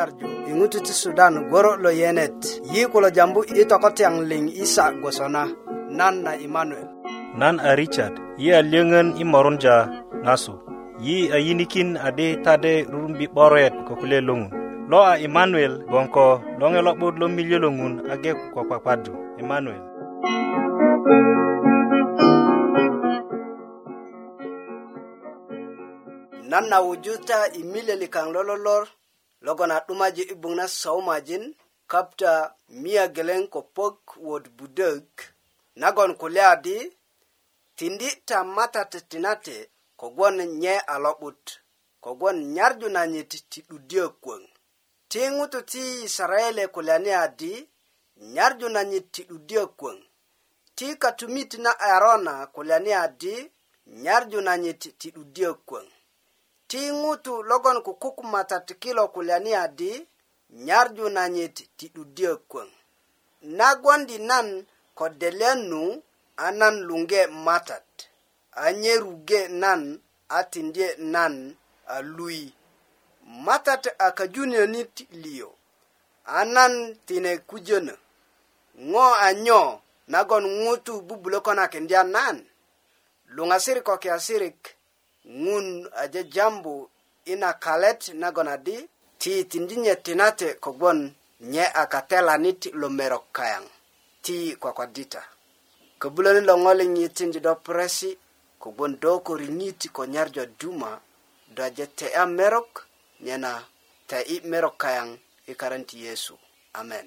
nyarju iŋutu ti sudan goro lo yenet yi kulo jambu i tokotyaŋ liŋ isa gwosona nan na imanuel nan a richard yi a lyöŋön i morunja ŋasu yi a yinikin adi tade rurumbi 'boret ko kule loŋun lo a imanuel gboŋ ko loŋe lo'but lo miliö lo ŋun age ko kpakpadu imanuel nan na wuju ta i milyeli kaŋ lo lolor logon a 'dumaji i gboŋ na soomajin kapta miya geleŋ ko pok wot budök nagon kulya di tindi ta matate tinate kogwon nye a lo'but kogwon nyarju nanyit ti 'dudyö kwöŋ ti ŋutu ti isaraele kulya ni a di nyarju nanyit ti 'dudyö kwöŋ ti katumit na arona kulya ni a di nyarju nanyit ti 'dudyö kwöŋ ti ŋutu logon kukukumatat kilo kulyani adi nyarju nanyit ti 'duddyö kwöŋ nagwondi nan ko deliyanu a nan luŋge matat a nyeruge nan a tindye nan a luyi matat a kajunyönit liyo a nan tine kujönö ŋo anyo nagon ŋutu bubulö konakindya nan luŋasirik ko kiasirik ŋun aje eh, jambu ina kalet nagon adi ti tindinye tinate kogwon nye a katelanit lo merok kayaŋ ti kwakwadita köbuloni lo ŋoliŋ yitindi do puresi kogwon do ko riŋit ko nyarjo duma do aje te'ya merok nyena te'yi merok kayaŋ i karan ti yesu amen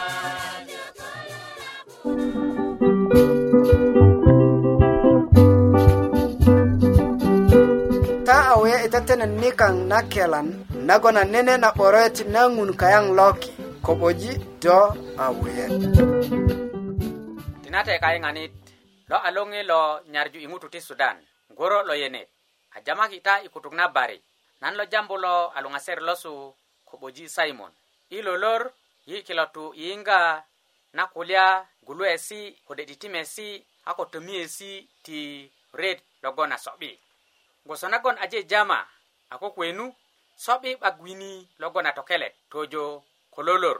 retenen nikaŋ na kelan nago na nene na 'boroet na ŋun kayaŋ loki ko'boji do a wuyet tinate kayiŋanit lo a loŋi lo nyarju i ŋutu ti sudan ŋguro lo yenet a jamaki ta i kutuk na bari nan lo jambu lo a luŋaser losu ko'boji simon i lolor yi kilo tu yiyiŋga na kulya guluwesi kode titimesi a ko tömiyesi ti ret logon a so'bi gosonagon aje jama a ko kwenu so'bi 'bagwini logon a tokelet tojo ko lolor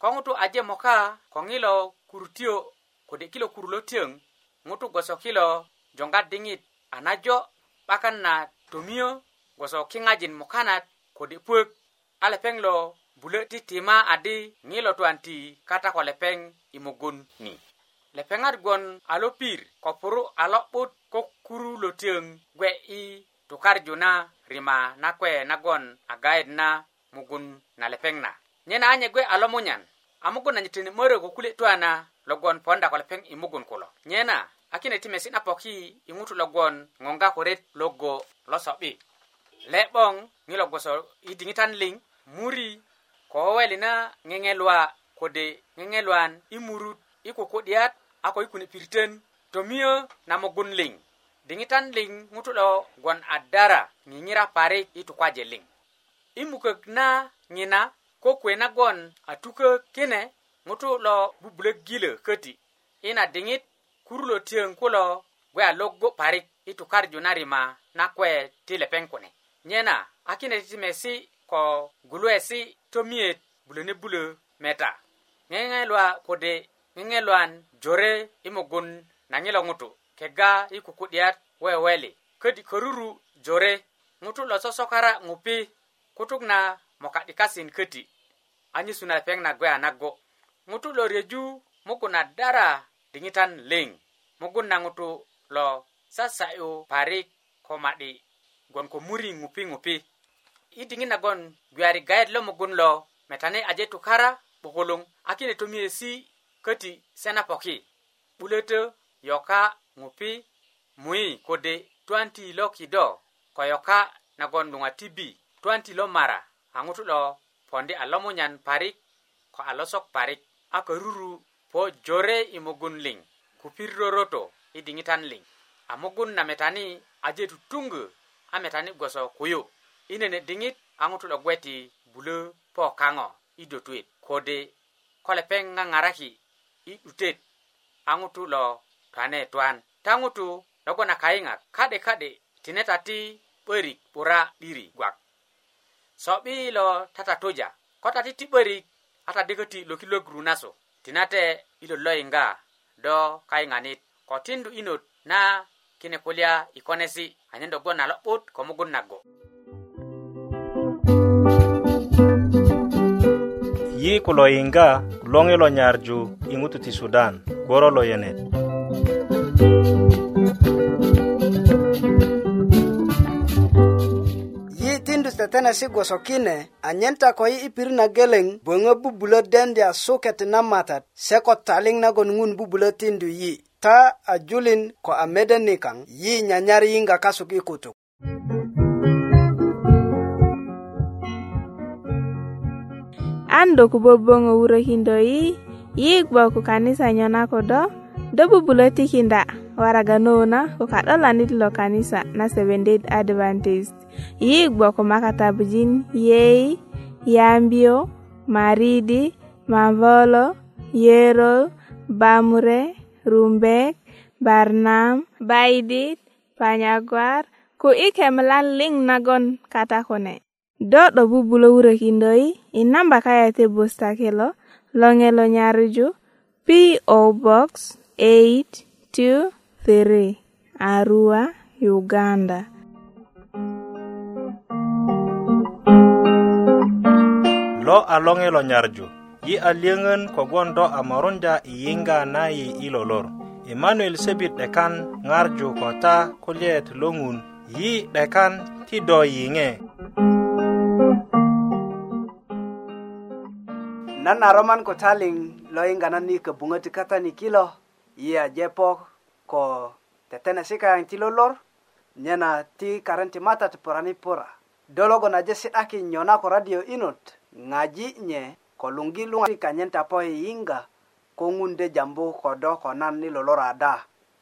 ko ŋutu aje moka ko ŋilo kurutio kode kilo kur lo tiöŋ ŋutu goso kilo jonga diŋit a najo 'bakan na tomiyo goso kiŋajin mokanat kode puök a lepeŋ lo bulö titima adi ŋilo tuan ti kata ko lepeŋ i mugun ni lepeŋat gwon a lopir ko puru a lo'but ko kuru lo töŋ gwe i tukarju na rima nakwe nagon a gayet na mugun na lepeŋ na nyena anye gwe a lomunyan a mugun anyitini mörö ko kule' twa na logon ponda ko lepeŋ i mugun kulo nyena a kine ti mesi' na poki i ŋutu logon ŋonga ko ret logo lo so'bi le'boŋ ŋi lo gwoso i diŋitan liŋ muri ko weweli na ŋeŋelwa kode ŋeŋelwan i murut i kuku'diyat a ko i kune' piritön to miyo na mogun ling diŋitan liŋ ŋutu lo gwon a dara ŋiŋira parik i tukwaje liŋ i mukök na ŋina ko kuwe nagon a tukö kine ŋutu lo bubulök gilö köti i na diŋit kurulö tiyöŋ kulo gwe a loggu parik i tukarju na rima na kwe ti lepeŋ kune nyena a kine titimesi ko guluesi tomiyet bulönebulö meta ŋeŋe luwa kode ŋeŋe luwan jore i mugun na ŋilo ŋutu kega i kuku'diyat weweli ködi köruru jore ŋutu lo sosokara ŋupi kutuk na moka'dikasin köti anyesu na lepeŋ na gwe a nago ŋutu lo reju mugun na dara diŋitan liŋ mugun na ŋutu lo sasa'yu parik ko ma'di gwon ko muri ŋupi ŋupi i diŋit nagon gwiyari gayet lo mugun lo metani aje tukara 'bukuluŋ a kine tomiyesi köti se na poki 'bulötö yoka ŋupi mui kode 20 lo kido ko yoka nagon luŋa tibi 20 lo mara a ŋutu lo pondi a lomunyan parik ko a losok parik a ruru po jore i mugun liŋ kupir roroto i diŋitan liŋ a mugun na metani aje tutuŋgö a metani gwoso kuyo i nene diŋit a ŋutu lo gweti bulö po kaŋo i dotuet kode ko lepeŋ ŋaŋaraki i 'dutet a ŋutu lo kane twan ta ŋutu logon a kayiŋak ka'de ka'de tineta ti 'börik bura 'diri gwak so'bi lo tatatuja ko tati ti 'börik a tadiköti lokilogru na su tinate ilot lo yiŋga do kayiŋanit ko tindu inot na kine kulya i konesi anyen logon a lo'but ko mugun nago yi kulo yiŋga loŋi lo nyarju i ŋutu ti sudan gworo lo yenet yi tindu tetenesi gwoso kine anyen ta ko yi i pirit na geleŋ böŋö e bubulö dendi a suket na matat se ko taliŋ nagon ŋun bubulö tindu yi ta a julin ko a mede nikaŋ yi nyanyar yiŋga kasuk i kutuk an do ku böböŋö e wurökindö yi yi gboŋ ku kanisanyo na kodo do bubulö tikinda waraga nuna ko ka'dolanit lo kanisa na seventy adventist yi gbo ko makatabujin yei yambio maridi mavolo yero bamure rumbek barnam baidit panyagwar ko ikemlan liŋ nagon kata kune do 'do bubulö wurökindöi i namba kayati busta kilo loŋe lo nyarju p o box 8823 Arua, Uganda. Lo along'e lo nyarju Yi alieng'en kogondo amorunja iinga nayi ilolor. Emmanuel Sebit dekan ng'arju kota kolieet long'un yi dekan tido ying'e. Nana Roman Kotaling loingana ni kabung'ati kata ni kilo. yia jepo ko tetene sikayan ti lolor nyena ti karen ti matat porani pora dologo na je si'daki nyona ko radio inot ŋaji nye ko luŋgi luŋa ti kanyen ta po yiyiŋga ko ŋunde jambu ko do ko nan i lolor ada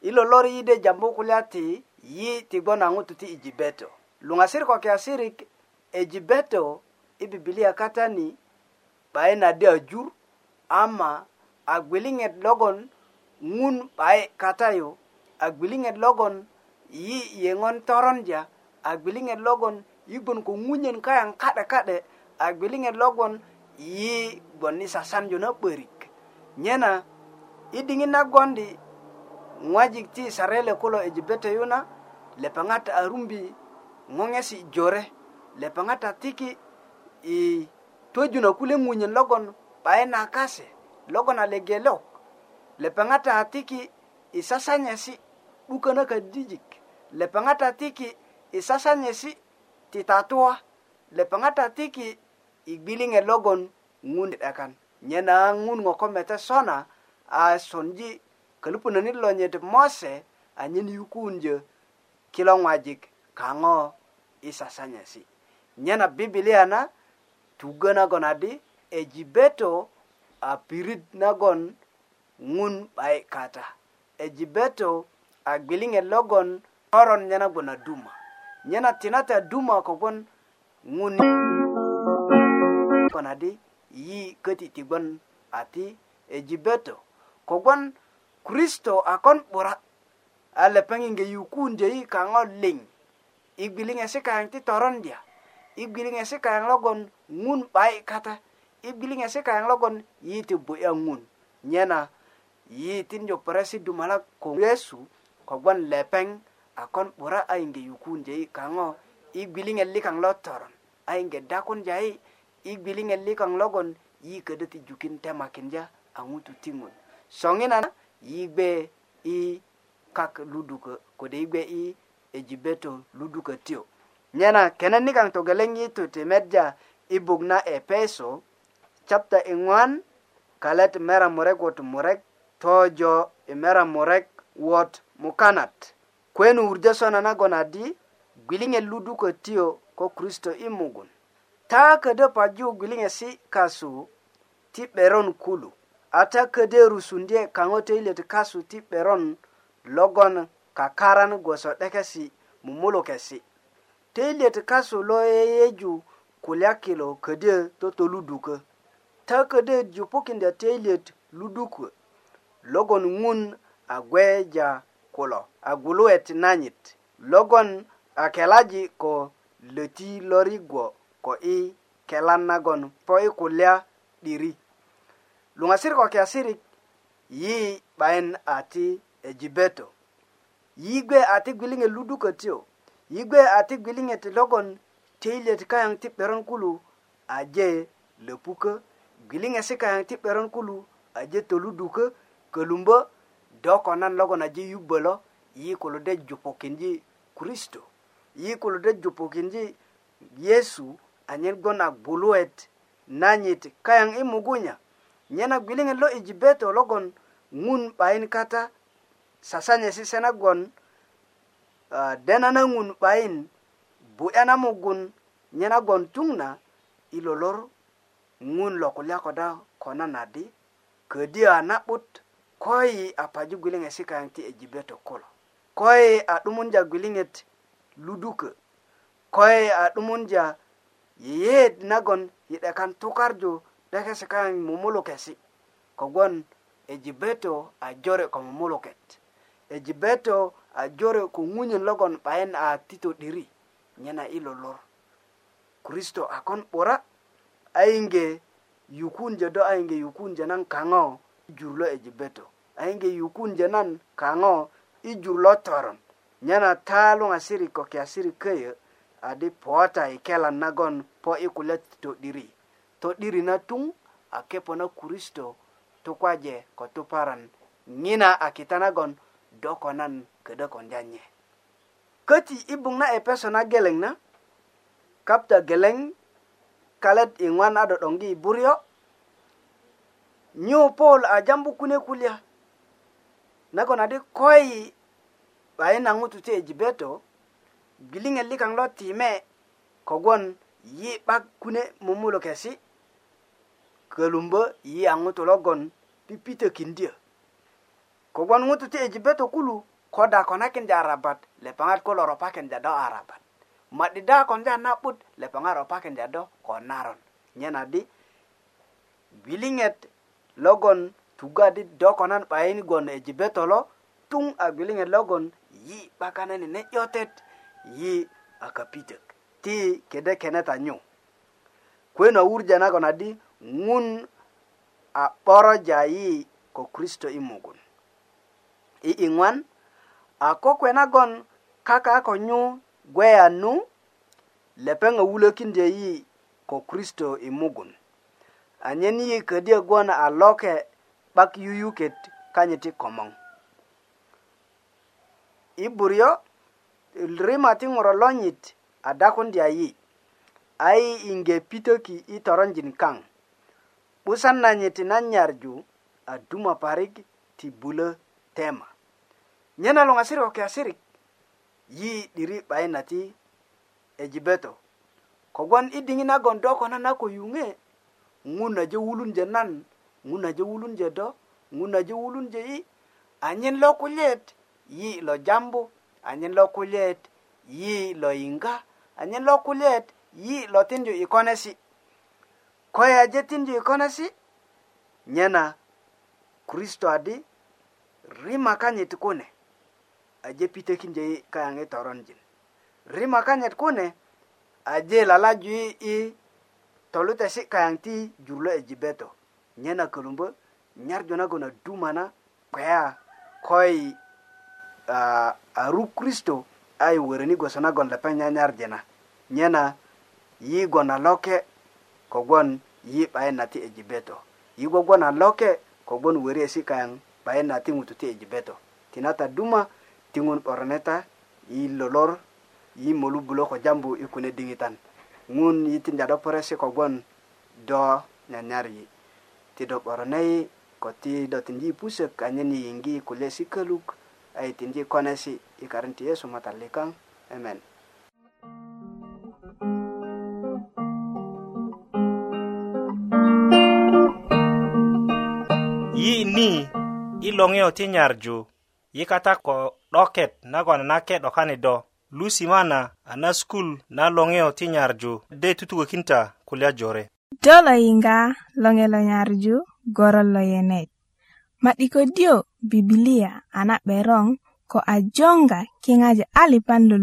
i lolor yide jambu kulya ti yi ti gboŋ a ŋutu ti ijibeto luŋasir ko kiyasirik ejibeto i bibilia katani 'bayin adi ajur ama a gwiliŋet logon ŋun 'bayi kata yu a gwiliŋet logon yi yeŋon toronja a gwiliŋet logon yi gbon ko ŋunyön kayaŋ ka'de ka'de a gwiliŋet logon yi gbon ni sasanjo na 'börik nyena i diŋit nagondi ŋwajik ti sarele kulo i e jibete yu na lepaŋat a rumbi ŋoŋesi jore lepaŋat a tiki i twöju na kule ŋunyön logon 'bayi na kase logon a legelok lepangata atiki isasanya si bukana ka dijik lepangata atiki isasanya si titatua lepangata atiki igbilinge logon ngunde akan nyena ngun ngoko mete sona a sonji kalupunani lo nyete mose anyen yukunje kilo wajik kango isasanya si nyena bibilia na tugana gonadi ejibeto pirit nagon ŋun 'bayi kata ejibeto a gbiliŋet logon toron nyena gbon a duma nyena tinata duma kogwon ŋun e kon adi yi köti ti gwon ati ejibeto kogwon kristo akon 'bura a lepeŋinge yukundye yi kaŋo liŋ i gbiliŋesi kayaŋ ti torondya i gbiliŋesi kayaŋ logon ŋun 'bayi kata i gbiliŋesi kayaŋ logon yi ti bu'ya ŋun nyena yitin yo parasi dumala ko yesu ko gwan lepeng akon bura ainge yukun je kango igbilinge likang lotor ainge dakon jai igbilinge likang logon yi kedeti jukin temakin ja angutu timun. songina yigbe i kak luduka kode igbe i ejibeto luduka tio nyena kenan nikang to galeng yitu temetja ibugna epeso chapter ingwan kalet mera murek wotu murek tojo imera murek wot mukanat kwen wurjasona nagonadi gwiling'e luduko tiyo ko kristo imugun ta kode paju gwiling'e si kasu ti beron kulu ata kode rusundie kaŋo teilet kasu ti beron logon kakaran gwoso 'dekesi mumulukesi teilet kasu lo yeyeju kulya kilo kode totoluduko ta kode jupukindya teilet ludukwe logon ŋun a gweja kulo a guluet nanyit logon a kelaji ko löti lorigwo ko i kelan nagon po i kulya 'diri luŋasir ko kiasirik yi 'bayin a ti ejibeto yi gwe a ti gwiliŋet ludukötyo yi gwe a ti gwiliŋet logon teilet kayaŋ ti 'beron kulu aje löpukö gwiliŋesi kayaŋ ti 'beron kulu aje toludukö kölumbö do ko nan logon aje yubbö lo yi kulu de jupukinji kristo yi kulu de jupukinji yesu anyen gon a buluet nanyit kayaŋ i mugunya nyena gwiliŋet lo i jibeto logon ŋun 'bayin kata sasanyesi se nagon uh, dena na ŋun 'bayin bu'ya na mugun nyena gon tuŋ na i lolor ŋun lo kulya koda ko nan adi ködi a na'but koyi a paju gwiliŋe si kaŋ ti ejibe tokulo koyi a 'dumunja gwiliŋet luduko koyi a 'dumunja yeyeet nagon yi 'dekan tukarju deke si kaŋ mumulukesi kogwon ejibeto a jore ko mumuluket ejibeto a jore ko ŋuyön logon 'bayin a tito 'diri nyena i lolor kristo akon 'bura a yinge yukunjö do a yinge yukunjö naŋ kaŋo jur lo ejibeto aŋge yukun janan kaŋo i jur lo toron nyena ta luŋasiri ko kiasiri köyö adi poota i kelan nagon po i kulya ti to'diri to'diri na tuŋ a kepo na kuristo tukwaje ko tuparan ŋina a kita nagon doko nan ködö kondyanye köti i buŋ na epeso na geleŋ na kapta geleŋ kalet i ŋwan a do'doŋgi i buryo nyu paul a jambu kune kulya nagon adi koi bayina ŋutu ti ejibeto gwiliŋet likaŋ lo time kogwon yi 'bak kune mumulu kesi kölumbö yi a ŋutu logon pipitökindyö kogwon ŋutu ti ejibeto kulu koda konakindya arabat lepaŋat ko lo ropakindya do arabat madida konda na'but lepaŋat ropakindya do ko naron nyen adi gwiliŋet logon tugadi do ko nan bayin gon e jibetolo tun a gwilinge logon yi bakanani ne yotet yi a kapitek ti kede keneta nyo kweno urja na gona di ngun a poro jayi ko kristo imugun i ingwan a ko kwena gon kaka ko nyu gweya nu lepenga wule kinde yi ko kristo imugun anyen yi kedi gon a loke bak yuyuket kanye ti komong i buryo rima ti ŋuro lonyit adakundi ayi ai inge pitoki i toronjin kaŋ 'busan nanyit nanyarju aduma parik ti bulö tema nye na luŋasirik ko kiasirik yi 'diri 'bayin ti ejibeto kogwon i diŋit nagon do ko nana ko yuŋe ŋun aje wulunje nan ŋuna je wulunje do ŋuna je wulunje yi anyen lo kulyet yi lo jambu anyen lo kulyet yi lo yiŋga anyen lo kulyet yi lo tinju i konesi ko yaje tinju i konesi nyena kristo adi rima kanyit kune aje pitekinje yi kayaŋi toronjin rima kanyit kune aje lalaju yi i tolutesi kayaŋ ti jur lo ejibeto nyena kulumbo nyar jona gona dumana kwa koi uh, aru kristo ai wereni gosana gon lepe nyanyar jena nyena yi gona loke kogon yi pae nati ejibeto yi gogona loke kogon weri esi kayang pae nati ngututi ejibeto tinata duma tingun oraneta yi lolor yi molu bulo ko jambu ikune dingitan ngun yitin jado poresi kogon do nyanyar yi ti dok ɔrɔ nai ko ti dɔ tin ji pusek anyen yiyingi kule si kaluk ai tin ji kone si ikaren ti yesu matalikang amen yi ni ilongyo ti nyarju yi kata ko doket nagon nake dokani do lusi mana ana skul na longyo ti nyarju de tutugo kinta kulya jore do inga longe lo nyarju gorol lo yenet. maɗɗi ko diyo bibiliya anak berong ko ajonga jonga alipan lo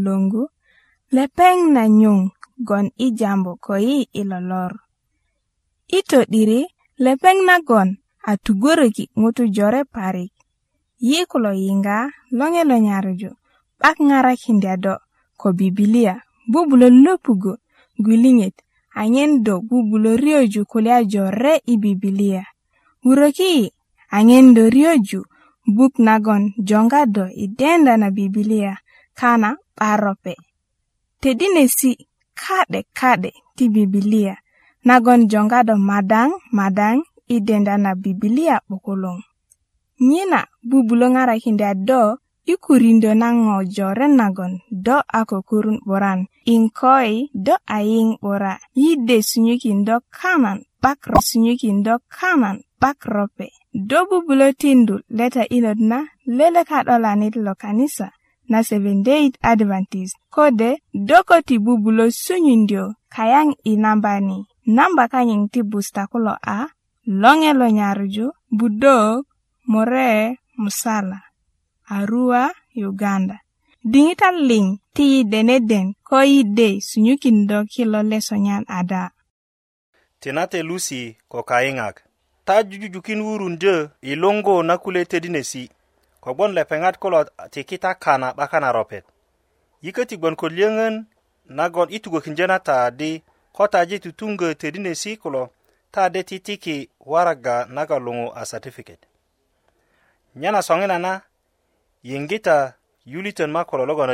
lepeng nanyung na nyung gon i jambu ko i i Ito Itu lepeng na nagon atuguru ki ngutu jore parik yi kulo longe longe lo nyarju 'bak ŋarakindya do ko bibilia bubulo lupugu gwiliŋet anyen do bubulo rioju kulia jore i bibilia. Uroki, anyen do rioju buk nagon jonga do i denda na bibilia kana parope. Tedine si kade kade ti bibilia nagon jonga do madang madang i denda na bibilia bukulong. Nyina bubulo ngara kinda do i kurindö na ŋo jore nagon do a kokurun 'buran inkoi do ayiŋ 'bura yi de sunyökindö kanan 'bak sunyökindö kanan 'bak rope do bubulö tindu leta inot na lele ka'dolanit lo kanisa na 7 adventist kode do köti bubulö sunyindyö kayaŋ i namba ni namba kanyin ti busta kulo a loŋe lo nyarju budök more musala Arua, Uganda. Diŋitan liŋ ti yi deneden ko yi de sunyukindo kilo lesonyan ada. Tinate Lucy ko kaingak. Ta jujujukin wurunde ilongo na kule tedinesi. Kogon lepengat kolo tikita kana bakana ropet. Yike tigon ko liyengen na gon itugo kinjena ta di ko ta jitutunga tedinesi kolo ta de titiki waraga na galungo a certificate. Nyana songina na yeŋ kita yuulitön ma ko lologon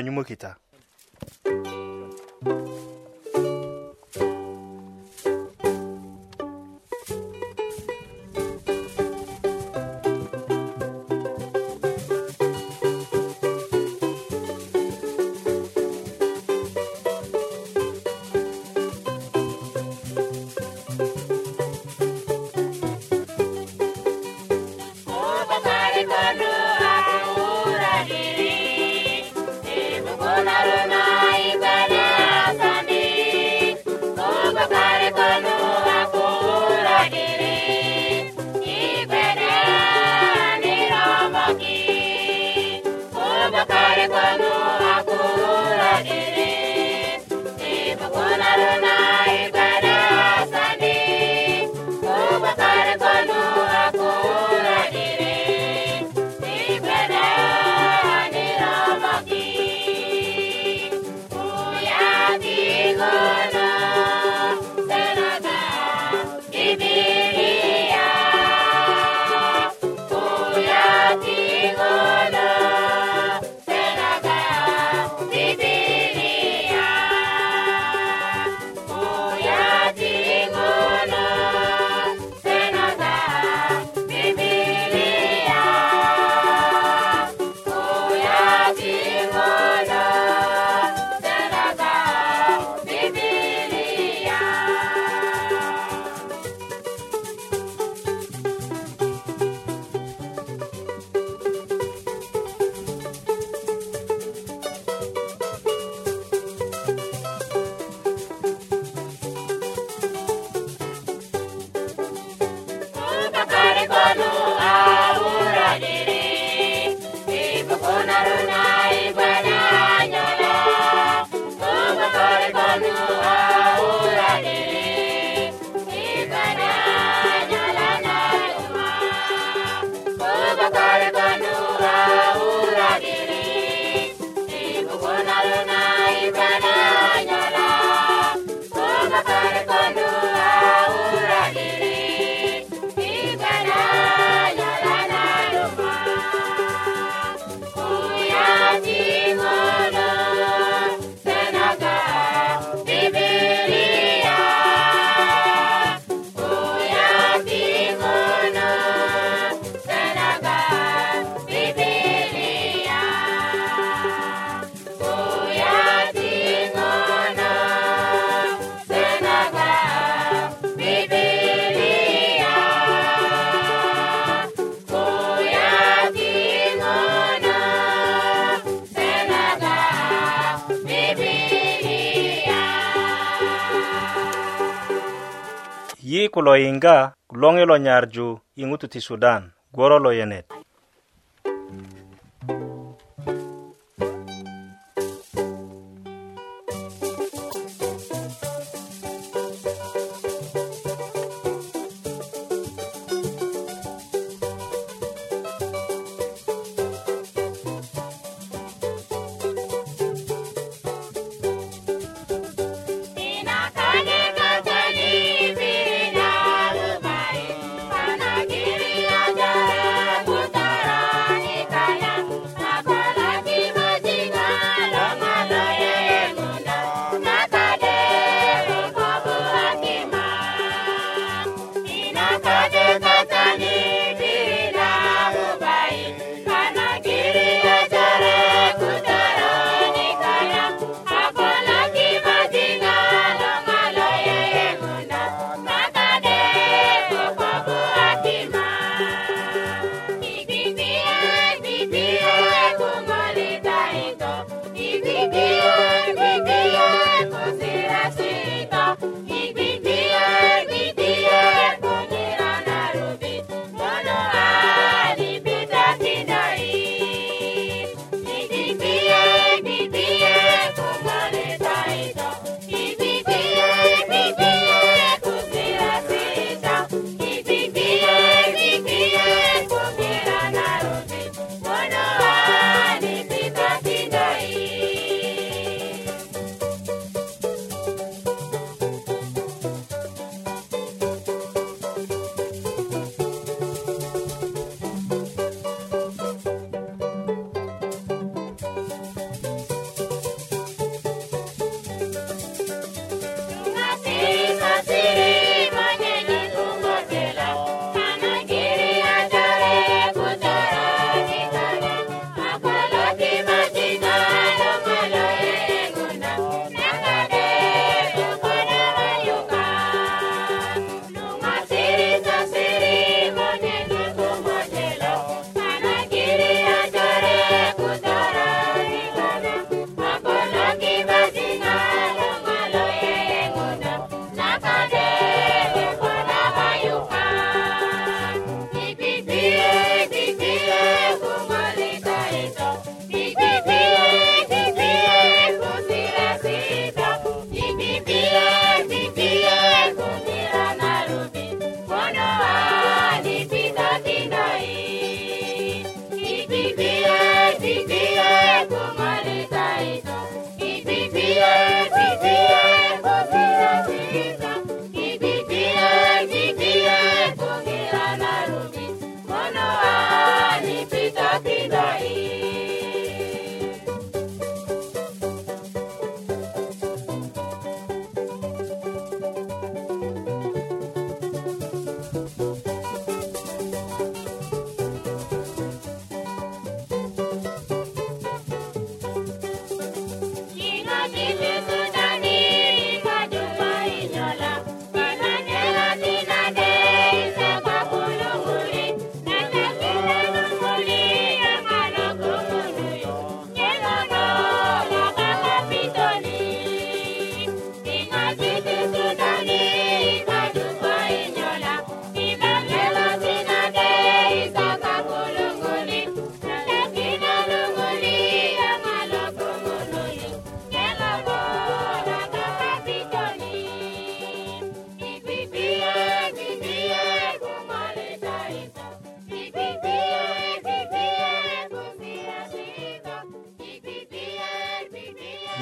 ku lo yiŋga loŋi lo nyarju i ŋutu ti sudan goro lo yenet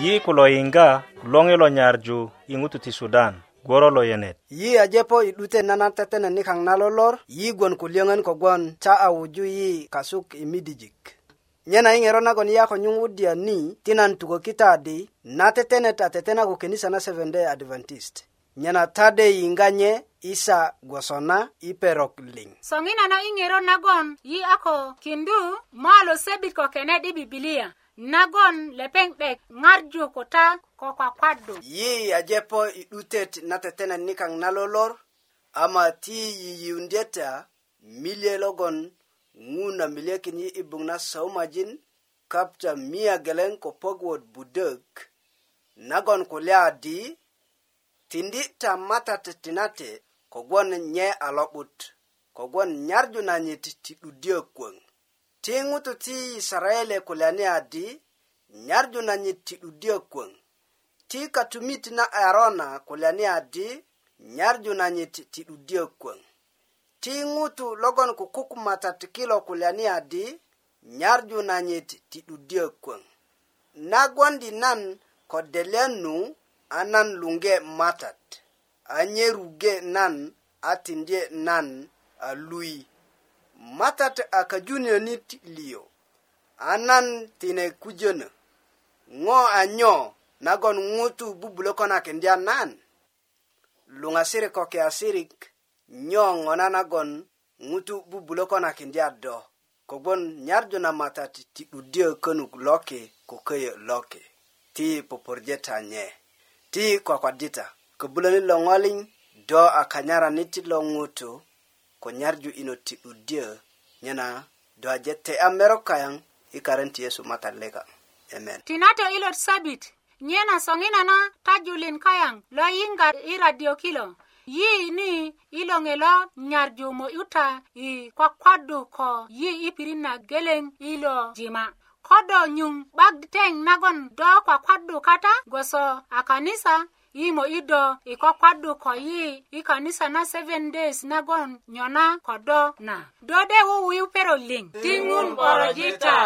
yi ku lo yiŋga ku loŋi lo nyarju i ŋutu ti sudan gworo lo yenet yi ajepo i 'dute nana tetene nikaŋ na lolor yi gwon ku liyöŋön kogwon ta a wuju yi kasuk i midijik nyena i ŋero nagon yi a ko nyuŋwudya ni ti nan tukökita adi na tetenet a tetena ku kenisa na seventday adventist nyena tade yiŋga nye isa gwoso na i perok liŋ soŋinana i ŋero nagon yi a ko kindu molu sebit ko kenet i bibilia nagon lepeŋ 'dek ŋarju ko ta ko kwakwadu yi ajepo i 'dutet na tetenet nikaŋ na lolor ama ti yiyundyeta milye logon ŋu na milyekin yi ibuŋ na soumajin kapta miya geleŋ ko pogwot budök nagon kulya di tindi ta matat tinate kogwon nye a lo'but kogwon nyarju nanyit ti 'dudyö kwöŋ ti ŋutu ti isarayele kulya ni adi nyarju na nyit ti 'duddyö kwöŋ ti katumit na arona kulya ni adi nyarju na nyit ti 'duddyö kwöŋ ti ŋutu logon kukuk matat kilo kulya ni adi nyarju na nyit ti 'duddyö kwöŋ nagwondi nan ko delyanu a nan luŋge matat a nyeruge nan a tindye nan a luyi matat a kajunionit lio anan tine kujön ŋo anyo nagon ŋutu bubulö konakindya nan luŋasiri ko kiasirik nyo ŋo na nagon ŋutu bubulö konakindya do kogwon nyarju na matat ti 'duddyö könuk loki ko köyö loki ti poporje ta nye ti kwakwadita köbulönit lo ŋoliŋ do a kanyaranit lo ŋutu ko nyarju ino ti 'duddyö nyena duajet te e amero kayaŋ i karenti yesu matalika emen tinato ilot sabit nyena soŋina na tajulin kayaŋ lo yiŋga i radio kilo yi ni i loŋe lo nyarju mo'yuta i kwakwadu ko yi i pirit na geleŋ i lo jima ko do nyuŋ 'bak teŋ nagon do kwakwadu kata goso a kanisa imo ido i kwakwadu ko yi i kanisa na 7 days nagon nyona kodo na dode wuwiu pero ling tingun borojita